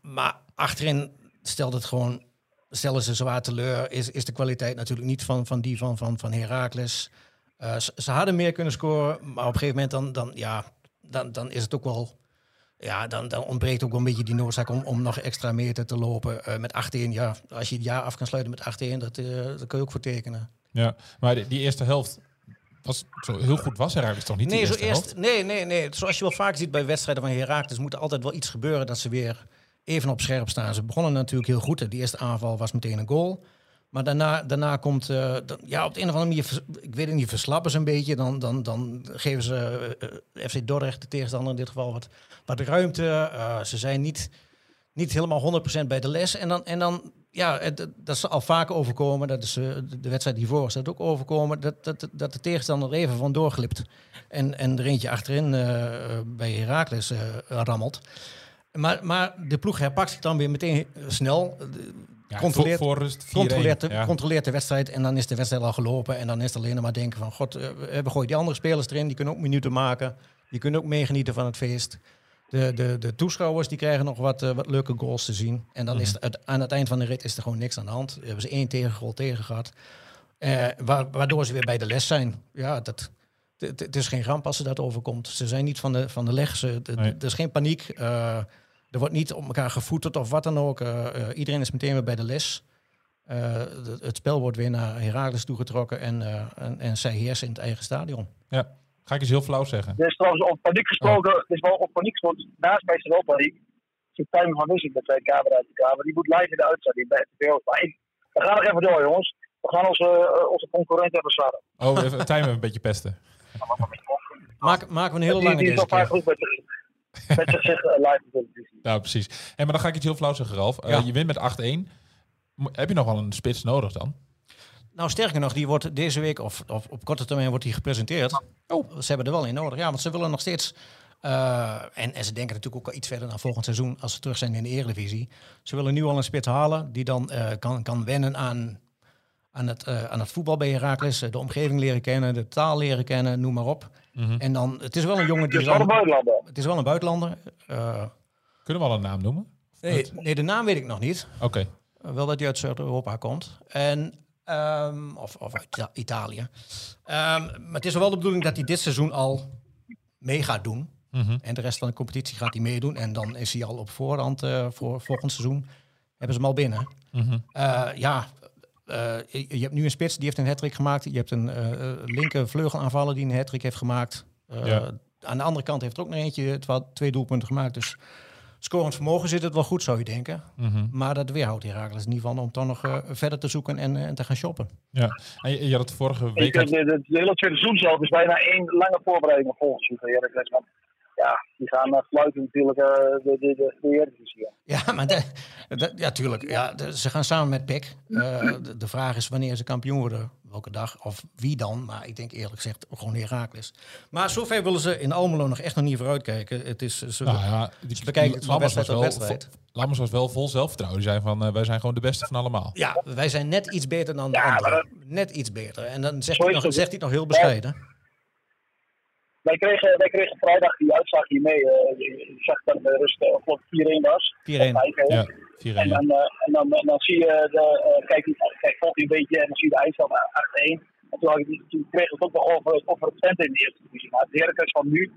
Speaker 6: Maar achterin stelt het gewoon, stellen ze zwaar teleur. Is, is de kwaliteit natuurlijk niet van, van die van, van, van Heracles. Ze, ze hadden meer kunnen scoren, maar op een gegeven moment dan, dan, ja, dan, dan is het ook wel... Ja, dan, dan ontbreekt ook wel een beetje die noodzaak om, om nog extra meter te lopen. Eh, met 8-1, ja, als je het jaar af kan sluiten met 8-1, dat, eh daar kun je ook voor tekenen.
Speaker 5: Ja, maar die, die eerste helft was zo heel goed was Herakles toch niet
Speaker 6: Nee, zo eerst, nee, nee, nee. Zoals je wel vaak ziet bij wedstrijden van Heracles, moet er altijd wel iets gebeuren dat ze weer even op scherp staan. Ze begonnen natuurlijk heel goed. De eerste aanval was meteen een goal. Maar daarna, daarna komt, eh, ja, op de een of andere manier, ik weet het niet, verslappen ze een beetje. Dan, dan, dan geven ze eh, FC Dordrecht, de tegenstander in dit geval, wat, wat ruimte. Eh, ze zijn niet, niet helemaal 100% bij de les. En dan, en dan ja, dat is al vaker overkomen. Dat is eh, de- wedstrijd hiervoor is dat ook overkomen. Dat, dat, dat de tegenstander er even van doorglipt. En, en er eentje achterin eh, eh, bij Heracles eh, rammelt. Maar, maar de ploeg herpakt zich dan weer meteen eh, snel.
Speaker 5: Ja,
Speaker 6: controleert,
Speaker 5: voor, voor rust 4-1.
Speaker 6: controleert, de,
Speaker 5: ja.
Speaker 6: controleert de wedstrijd en dan is de wedstrijd al gelopen. En dan is het alleen nog maar denken van... God, eh, we we gooien die andere spelers erin. Die kunnen ook minuten maken. Die kunnen ook meegenieten van het feest. De, de, de toeschouwers die krijgen nog wat, eh, wat leuke goals te zien. En dan is het, aan het eind van de rit is er gewoon niks aan de hand. Hebben ze één tegengoal tegen gehad. Eh, wa- waardoor ze weer bij de les zijn. Ja, dat... Het is geen ramp als ze dat overkomt. Ze zijn niet van de, van de leg. Ze,
Speaker 5: Nee.
Speaker 6: Er is geen paniek. Eh, er wordt niet op elkaar gevoeterd of wat dan ook. Eh, eh, iedereen is meteen weer bij de les. Eh, de- het spel wordt weer naar Heracles toegetrokken en, eh, en, en zij heersen in het eigen stadion.
Speaker 5: Ja. Ga ik eens heel flauw zeggen.
Speaker 7: Er is trouwens op paniek gesproken. Er is wel op paniek gesproken. Naast mij is er paniek. Zit Tijmen van Wissing met zijn camera uit de kamer. Die moet live in de uitzending bij RTL. Maar we gaan nog even door, jongens. We gaan onze, onze concurrent even zwaren.
Speaker 5: Oh, even Tijmen een beetje pesten.
Speaker 6: Maak, maken we een hele lange
Speaker 7: die
Speaker 6: deze keer.
Speaker 7: met, zich- live op televisie.
Speaker 5: Nou, precies. En maar dan ga ik iets heel flauw zeggen, Ralf. Eh,
Speaker 6: Ja.
Speaker 5: je wint met 8-1. Mo- Heb je nog wel een spits nodig dan?
Speaker 6: Nou, sterker nog, die wordt deze week, of, of op korte termijn, wordt die gepresenteerd. Oh. Ze hebben er wel in nodig. Ja, want ze willen nog steeds... eh, en, en ze denken natuurlijk ook al iets verder naar volgend seizoen, als ze terug zijn in de Eredivisie. Ze willen nu al een spits halen die dan eh, kan, kan wennen aan, aan, het, eh, aan het voetbal bij Heracles. eh, De omgeving leren kennen, de taal leren kennen, noem maar op. En dan, het is wel een jongen die...
Speaker 7: Dus van de
Speaker 6: dan-
Speaker 7: buitenlander.
Speaker 6: het is wel een buitenlander. Eh,
Speaker 5: Kunnen we al een naam noemen?
Speaker 6: nee, nee, de naam weet ik nog niet.
Speaker 5: Oké.
Speaker 6: Uh, wel dat hij uit Zuid-Europa komt. En, ehm, of, of uit Ita- Italië. Ehm, maar het is wel de bedoeling dat hij dit seizoen al mee gaat doen.
Speaker 5: Mhm.
Speaker 6: En de rest van de competitie gaat hij meedoen. En dan is hij al op voorhand eh, voor volgend seizoen. Hebben ze hem al binnen.
Speaker 5: Mhm.
Speaker 6: Eh, ja, eh, je, je hebt nu een spits die heeft een hattrick gemaakt. Je hebt een eh, eh, linker vleugelaanvaller die een hattrick heeft gemaakt. Eh,
Speaker 5: Ja.
Speaker 6: Aan de andere kant heeft er ook nog eentje twee doelpunten gemaakt. Dus scorend vermogen zit het wel goed, zou je denken.
Speaker 5: Mhm.
Speaker 6: Maar dat weerhoudt Herakles in ieder geval om toch nog eh, verder te zoeken en, en te gaan shoppen.
Speaker 5: Ja. En je, je had het vorige week...
Speaker 7: kunt,
Speaker 5: had-
Speaker 7: de, de, de hele tweede seizoen zelf is bijna één lange voorbereiding op volgend ja, die gaan uh, fluiten natuurlijk eh, de, de, de, de Eredivisie. ja.
Speaker 6: Ja, maar de- de- ja, tuurlijk. Ja, de- ze gaan samen met PEC. Eh, de, de vraag is wanneer ze kampioen worden. Welke dag of wie dan. Maar ik denk eerlijk gezegd gewoon Herakles. Maar zover willen ze in Almelo nog echt nog niet vooruitkijken. Het is, ze,
Speaker 5: Nou ja, die,
Speaker 6: Ze bekijken het van wedstrijd tot
Speaker 5: Lammers was wel vol zelfvertrouwen. Die zei van, eh, wij zijn gewoon de beste van allemaal.
Speaker 6: ja, wij zijn net iets beter dan de
Speaker 7: Ja,
Speaker 6: anderen. Net iets beter. En dan zegt
Speaker 7: Zo
Speaker 6: hij, nog, zegt hij het nog heel bescheiden.
Speaker 7: Wij kregen, wij kregen vrijdag die uitslag hier mee. eh, je zag dat de rust uh, 4-1 was.
Speaker 6: 4-1.
Speaker 7: Of 5-1.
Speaker 5: Ja, 4-1.
Speaker 7: En,
Speaker 5: ja.
Speaker 7: dan, eh, en dan, dan zie je, de, eh, kijk, kijk volgt hij een beetje en dan zie je de eindstand 8-1. En toen, ik, toen kreeg het ook nog over, over het Twente in de eerste divisie. Maar het Heracles van nu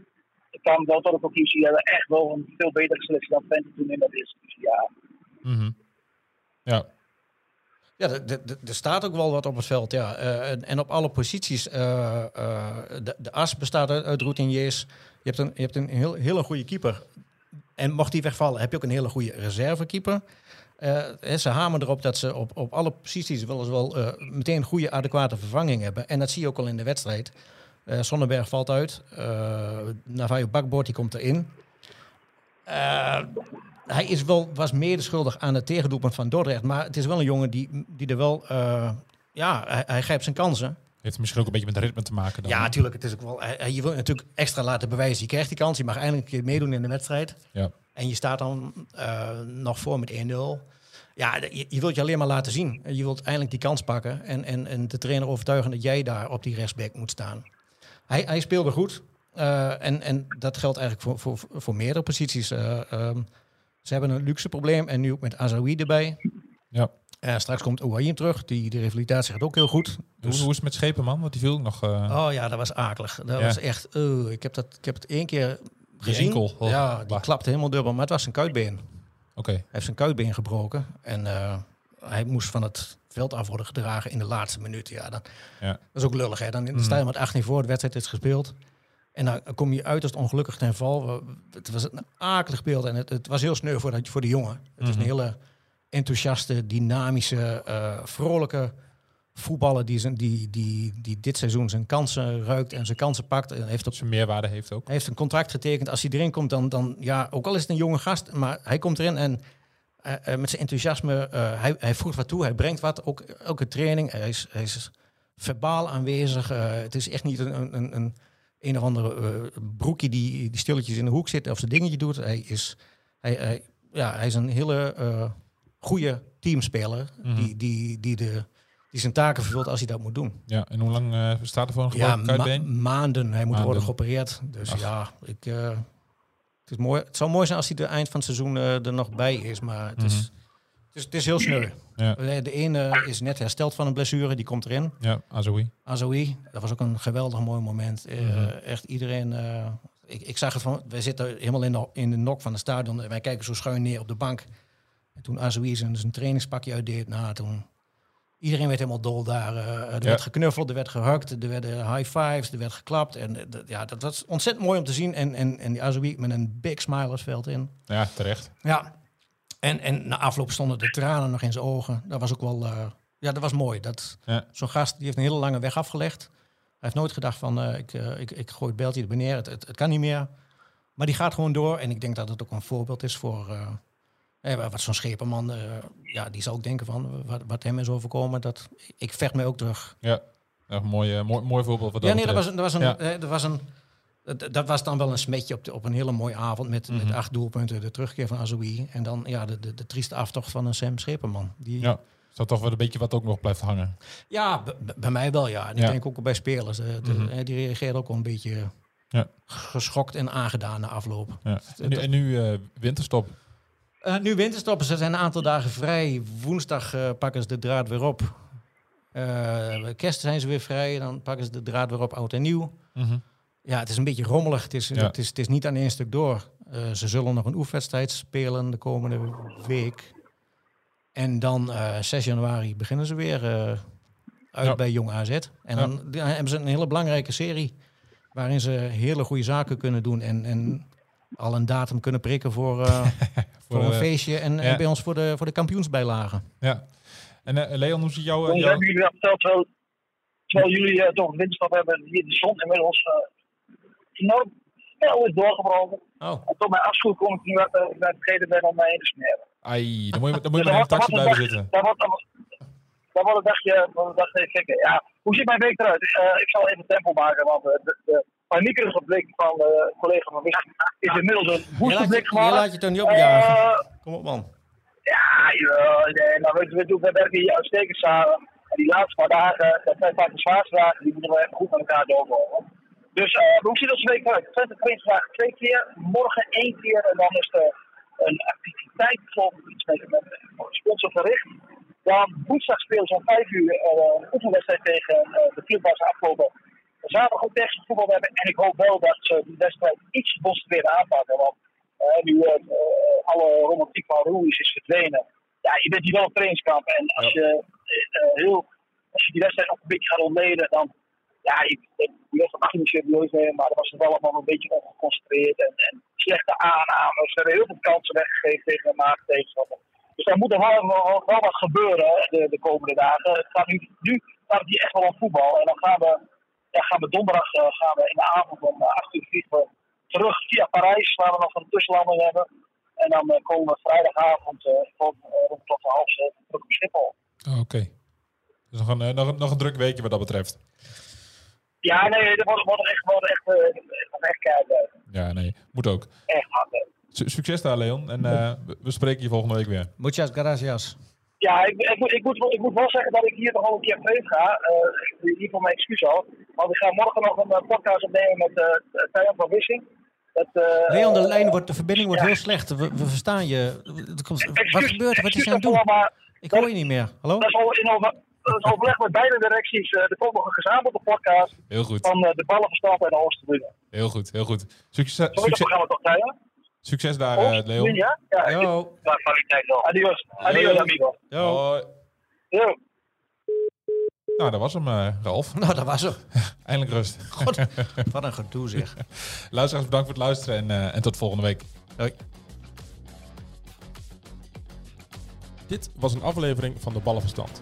Speaker 7: kan wel tot de conclusie, die hebben echt wel een veel betere selectie dan Twente toen in dat eerste divisie. Ja,
Speaker 5: Mhm. Ja.
Speaker 6: Ja, er- staat ook wel wat op het veld, ja. Eh, en, en op alle posities. eh, eh, de, de as bestaat uit, uit routiniers. Je hebt een, je hebt een heel, hele goede keeper. En mocht die wegvallen, heb je ook een hele goede reservekeeper. Ze hamen erop dat ze op, op alle posities wel eens wel meteen een goede, adequate vervanging hebben. En dat zie je ook al in de wedstrijd. Sonnenberg valt uit. Navajo Bakboord die komt erin. Hij is wel, was medeschuldig aan het tegendoelpunt van Dordrecht. Maar het is wel een jongen die, die er wel... eh, ja, hij, hij grijpt zijn kansen.
Speaker 5: Heeft misschien ook een beetje met ritme te maken dan.
Speaker 6: Ja, natuurlijk. Het is ook wel, je wil natuurlijk extra laten bewijzen. Je krijgt die kans. Je mag eindelijk een keer meedoen in de wedstrijd.
Speaker 5: Ja.
Speaker 6: En je staat dan eh, nog voor met 1-0. Ja, je, je wilt je alleen maar laten zien. Je wilt eindelijk die kans pakken. En, en, en de trainer overtuigen dat jij daar op die rechtsback moet staan. Hij, hij speelde goed. Eh, en, en dat geldt eigenlijk voor, voor, voor meerdere posities. Eh, ehm, ze hebben een luxe probleem. En nu ook met Azaoui erbij.
Speaker 5: Ja.
Speaker 6: Eh, straks komt Ouahim terug. Die, die revalidatie gaat ook heel goed.
Speaker 5: Hoe, hoe is het met Schepenman? Want die viel nog... eh,
Speaker 6: Oh ja, dat was akelig. Dat
Speaker 5: Ja.
Speaker 6: was echt... oh, ik, heb dat, ik heb het één keer gezien.
Speaker 5: enkel. Oh,
Speaker 6: ja, die
Speaker 5: bah.
Speaker 6: klapte helemaal dubbel. Maar het was zijn kuitbeen.
Speaker 5: Oké.
Speaker 6: Hij heeft zijn kuitbeen gebroken. En hij moest van het veld af worden gedragen in de laatste minuut. Ja, dan,
Speaker 5: Ja.
Speaker 6: Dat is ook lullig. Hè? Dan
Speaker 5: Mhm.
Speaker 6: sta je met 18 voor, de wedstrijd is gespeeld. En dan kom je uiterst ongelukkig ten val. Het was een akelig beeld. En het, het was heel sneu voor, dat, voor de jongen. Het is een
Speaker 5: Mhm.
Speaker 6: hele enthousiaste, dynamische, eh, vrolijke voetballer... Die, zijn, die, die, die dit seizoen zijn kansen ruikt en zijn kansen pakt. En heeft op
Speaker 5: zijn meerwaarde heeft ook.
Speaker 6: hij heeft een contract getekend. Als hij erin komt, dan, dan ja, ook al is het een jonge gast, maar hij komt erin en eh, eh, met zijn enthousiasme, hij, hij voegt wat toe, hij brengt wat, ook, in training. Hij is, hij is verbaal aanwezig. het is echt niet een, een, een, een, of andere eh, broekie die, die stilletjes in de hoek zit of zijn dingetje doet. Hij is, hij, hij, ja, hij is een hele eh goede teamspeler
Speaker 5: Mhm.
Speaker 6: die, die, die, de, die zijn taken vervult als hij dat moet doen.
Speaker 5: Ja, en hoe lang eh, staat er voor een
Speaker 6: Ja,
Speaker 5: gebroken
Speaker 6: ma-
Speaker 5: kuitbeen?
Speaker 6: maanden. Hij moet
Speaker 5: Maanden.
Speaker 6: worden geopereerd. Dus
Speaker 5: Ach.
Speaker 6: ja, ik, het, is mooi. het zou mooi zijn als hij er eind van het seizoen er nog bij is. Maar het, is, het, is, het is heel sneu.
Speaker 5: Ja.
Speaker 6: Eh, De ene is net hersteld van een blessure, die komt erin.
Speaker 5: Ja, Azoui.
Speaker 6: Azoui, dat was ook een geweldig mooi moment. Eh,
Speaker 5: Mhm.
Speaker 6: Echt iedereen... eh, ik, ik zag het van... Wij zitten helemaal in de, in de nok van het stadion. En wij kijken zo schuin neer op de bank. En toen Azoui zijn, zijn trainingspakje uitdeed... Nou, toen... Iedereen werd helemaal dol daar. er
Speaker 5: Ja.
Speaker 6: werd geknuffeld, er werd gehukt, er werden high fives, er werd geklapt. En ja, dat was ontzettend mooi om te zien. En, en, en die Azoui met een big smile veld in.
Speaker 5: Ja, terecht.
Speaker 6: Ja. En, en na afloop stonden de tranen nog in zijn ogen. Dat was ook wel... eh, ja, dat was mooi. Dat,
Speaker 5: Ja.
Speaker 6: Zo'n gast die heeft een hele lange weg afgelegd. Hij heeft nooit gedacht van, eh, ik, eh, ik, ik gooi het beltje er neer, het, het, het kan niet meer. Maar die gaat gewoon door. En ik denk dat het ook een voorbeeld is voor... eh, wat zo'n schepenman, ja, die zal ook denken van... Wat, wat hem is overkomen, dat, ik vecht mij ook terug.
Speaker 5: Ja, een mooi, mooi, mooi voorbeeld. Wat
Speaker 6: Ja, nee, dat was, dat was een...
Speaker 5: Ja.
Speaker 6: dat was een dat, dat was dan wel een smetje op, de, op een hele mooie avond met,
Speaker 5: Mhm.
Speaker 6: met acht doelpunten. De terugkeer van Azoui. En dan ja, de, de, de trieste aftocht van een Sam Schepenman. Die,
Speaker 5: Ja, is dat toch wel een beetje wat ook nog blijft hangen.
Speaker 6: Ja, bij mij wel, ja. En
Speaker 5: Ja.
Speaker 6: ik denk ook bij spelers. eh, de-
Speaker 5: Mhm.
Speaker 6: die reageert ook wel een beetje
Speaker 5: Ja.
Speaker 6: geschokt en aangedaan na afloop.
Speaker 5: Ja. En nu, en nu eh, winterstop.
Speaker 6: Eh, nu winterstoppen, ze zijn een aantal dagen vrij. Woensdag pakken ze de draad weer op. Kerst zijn ze weer vrij. Dan pakken ze de draad weer op, oud en nieuw.
Speaker 5: Mhm.
Speaker 6: Ja, het is een beetje rommelig. Het is,
Speaker 5: Ja.
Speaker 6: het is, het is niet aan één stuk door. Eh, ze zullen nog een oefenwedstrijd spelen de komende week. En dan eh 6 januari beginnen ze weer eh, uit
Speaker 5: Ja.
Speaker 6: bij Jong AZ. En
Speaker 5: Ja.
Speaker 6: dan, dan hebben ze een hele belangrijke serie. Waarin ze hele goede zaken kunnen doen. En, en al een datum kunnen prikken voor, eh, voor een feestje. En, bij ons voor de, voor de kampioensbijlagen.
Speaker 5: Ja. En eh, Leon, hoe ziet jou...
Speaker 7: Toen
Speaker 5: eh, jou-
Speaker 7: hebben jullie dat verteld, terwijl, terwijl jullie eh, toch een winterstap hebben, hier de zon inmiddels eh, enorm fel is doorgebroken.
Speaker 6: Oh,
Speaker 7: En tot mijn afschuw kom ik nu uit, uh, ik ben vergeten ben om mij heen te smeren.
Speaker 5: Ai, dan moet je, dan moet je
Speaker 7: Dus
Speaker 5: maar in de
Speaker 7: dat
Speaker 5: taxi blijven zitten.
Speaker 7: Dat wordt, wordt- dat wordt een dagje, fikken. Ja, hoe ziet mijn week eruit? Eh, ik zal even tempo maken, want eh, de, de paniekerige blik van de collega van Wist is inmiddels een woeste
Speaker 6: je,
Speaker 7: gemaakt.
Speaker 6: je laat je toch niet opjagen?
Speaker 7: Eh,
Speaker 6: Kom op man.
Speaker 7: ja, jawel, nee, maar we, we, doen- we werken hier uitstekend samen. En die laatste paar dagen, dat zijn vaak de zwaarste dagen, die moeten we even goed met elkaar doorkomen. Dus eh, hoe ziet onze week eruit? Twente traint vandaag twee keer, morgen één keer en dan is er een activiteit volgens iets met, met sponsor verricht. Dan woensdag spelen ze om vijf uur eh, een oefenwedstrijd tegen eh, de club afgelopen zaterdag ook tegen voetbal hebben. En ik hoop wel dat ze die wedstrijd iets geconcentreerder aanpakken. Want nu alle romantiek van Ruiz is verdwenen. Ja, je bent hier wel op trainingskamp. En als je, heel, als je die wedstrijd ook een beetje gaat ontleden, dan. Ja, die wedstrijd mag je niet serieus nemen, maar er was het wel allemaal een beetje ongeconcentreerd. En, en slechte aannames. Er werden heel veel kansen weggegeven tegen een maat tegenstander. Dus daar moet er wel, wel, wat gebeuren de, de komende dagen. Het gaat nu, nu gaat het echt wel om voetbal. En dan gaan we ja, gaan we donderdag eh, gaan we in de avond om eh, 8 uur vliegen terug via Parijs, waar we nog een tussenlanding hebben. En dan eh, komen we vrijdagavond uh, rond, tot half zeven terug op Schiphol.
Speaker 5: Oké. Dus nog een, eh, nog, nog een druk weekje wat dat betreft.
Speaker 7: Ja, nee, er wordt, wordt echt, wordt echt, uh, echt kijken.
Speaker 5: Ja, nee. Moet ook.
Speaker 7: Echt hard. hè.
Speaker 5: Su- succes daar, Leon. En eh, we, spreken je volgende week weer.
Speaker 6: Muchas gracias.
Speaker 7: Ja, ik, ik, moet, ik, moet, wel- ik moet wel zeggen dat ik hier nog wel een keer vreemd ga. Uh, hiervoor mijn excuus al. Want ik ga morgen nog een podcast opnemen met uh, van Wissing. Dat, uh,
Speaker 6: Leon, de, lijn wordt, de verbinding wordt heel slecht. We, we verstaan je. Wat gebeurt er? Wat is je aan het doen?
Speaker 7: Maar
Speaker 6: Ik hoor je niet meer. Hallo?
Speaker 7: dat is al in over, is overleg met beide directies. Uh, er komt nog een gezamenlijke podcast
Speaker 5: Heel goed.
Speaker 7: van uh, de ballenverstand en de Oosterburen.
Speaker 5: Heel goed, heel goed. Succes,
Speaker 7: het
Speaker 5: succes,
Speaker 7: toch,
Speaker 5: succes daar, eh, Leon.
Speaker 7: Ja? Ja, ik-
Speaker 6: Yo.
Speaker 7: Ja, kwaliteit wel. Adios. Adios, amigo.
Speaker 6: Yo.
Speaker 5: Hoi.
Speaker 7: Yo.
Speaker 5: Nou, dat was hem, eh, Ralf.
Speaker 6: Nou, dat was er.
Speaker 5: Eindelijk rust.
Speaker 6: God, wat een gedoe zeg.
Speaker 5: Luisteraars, bedankt voor het luisteren en, eh, en tot volgende week.
Speaker 6: Hoi.
Speaker 5: Dit was een aflevering van de Ballenverstand.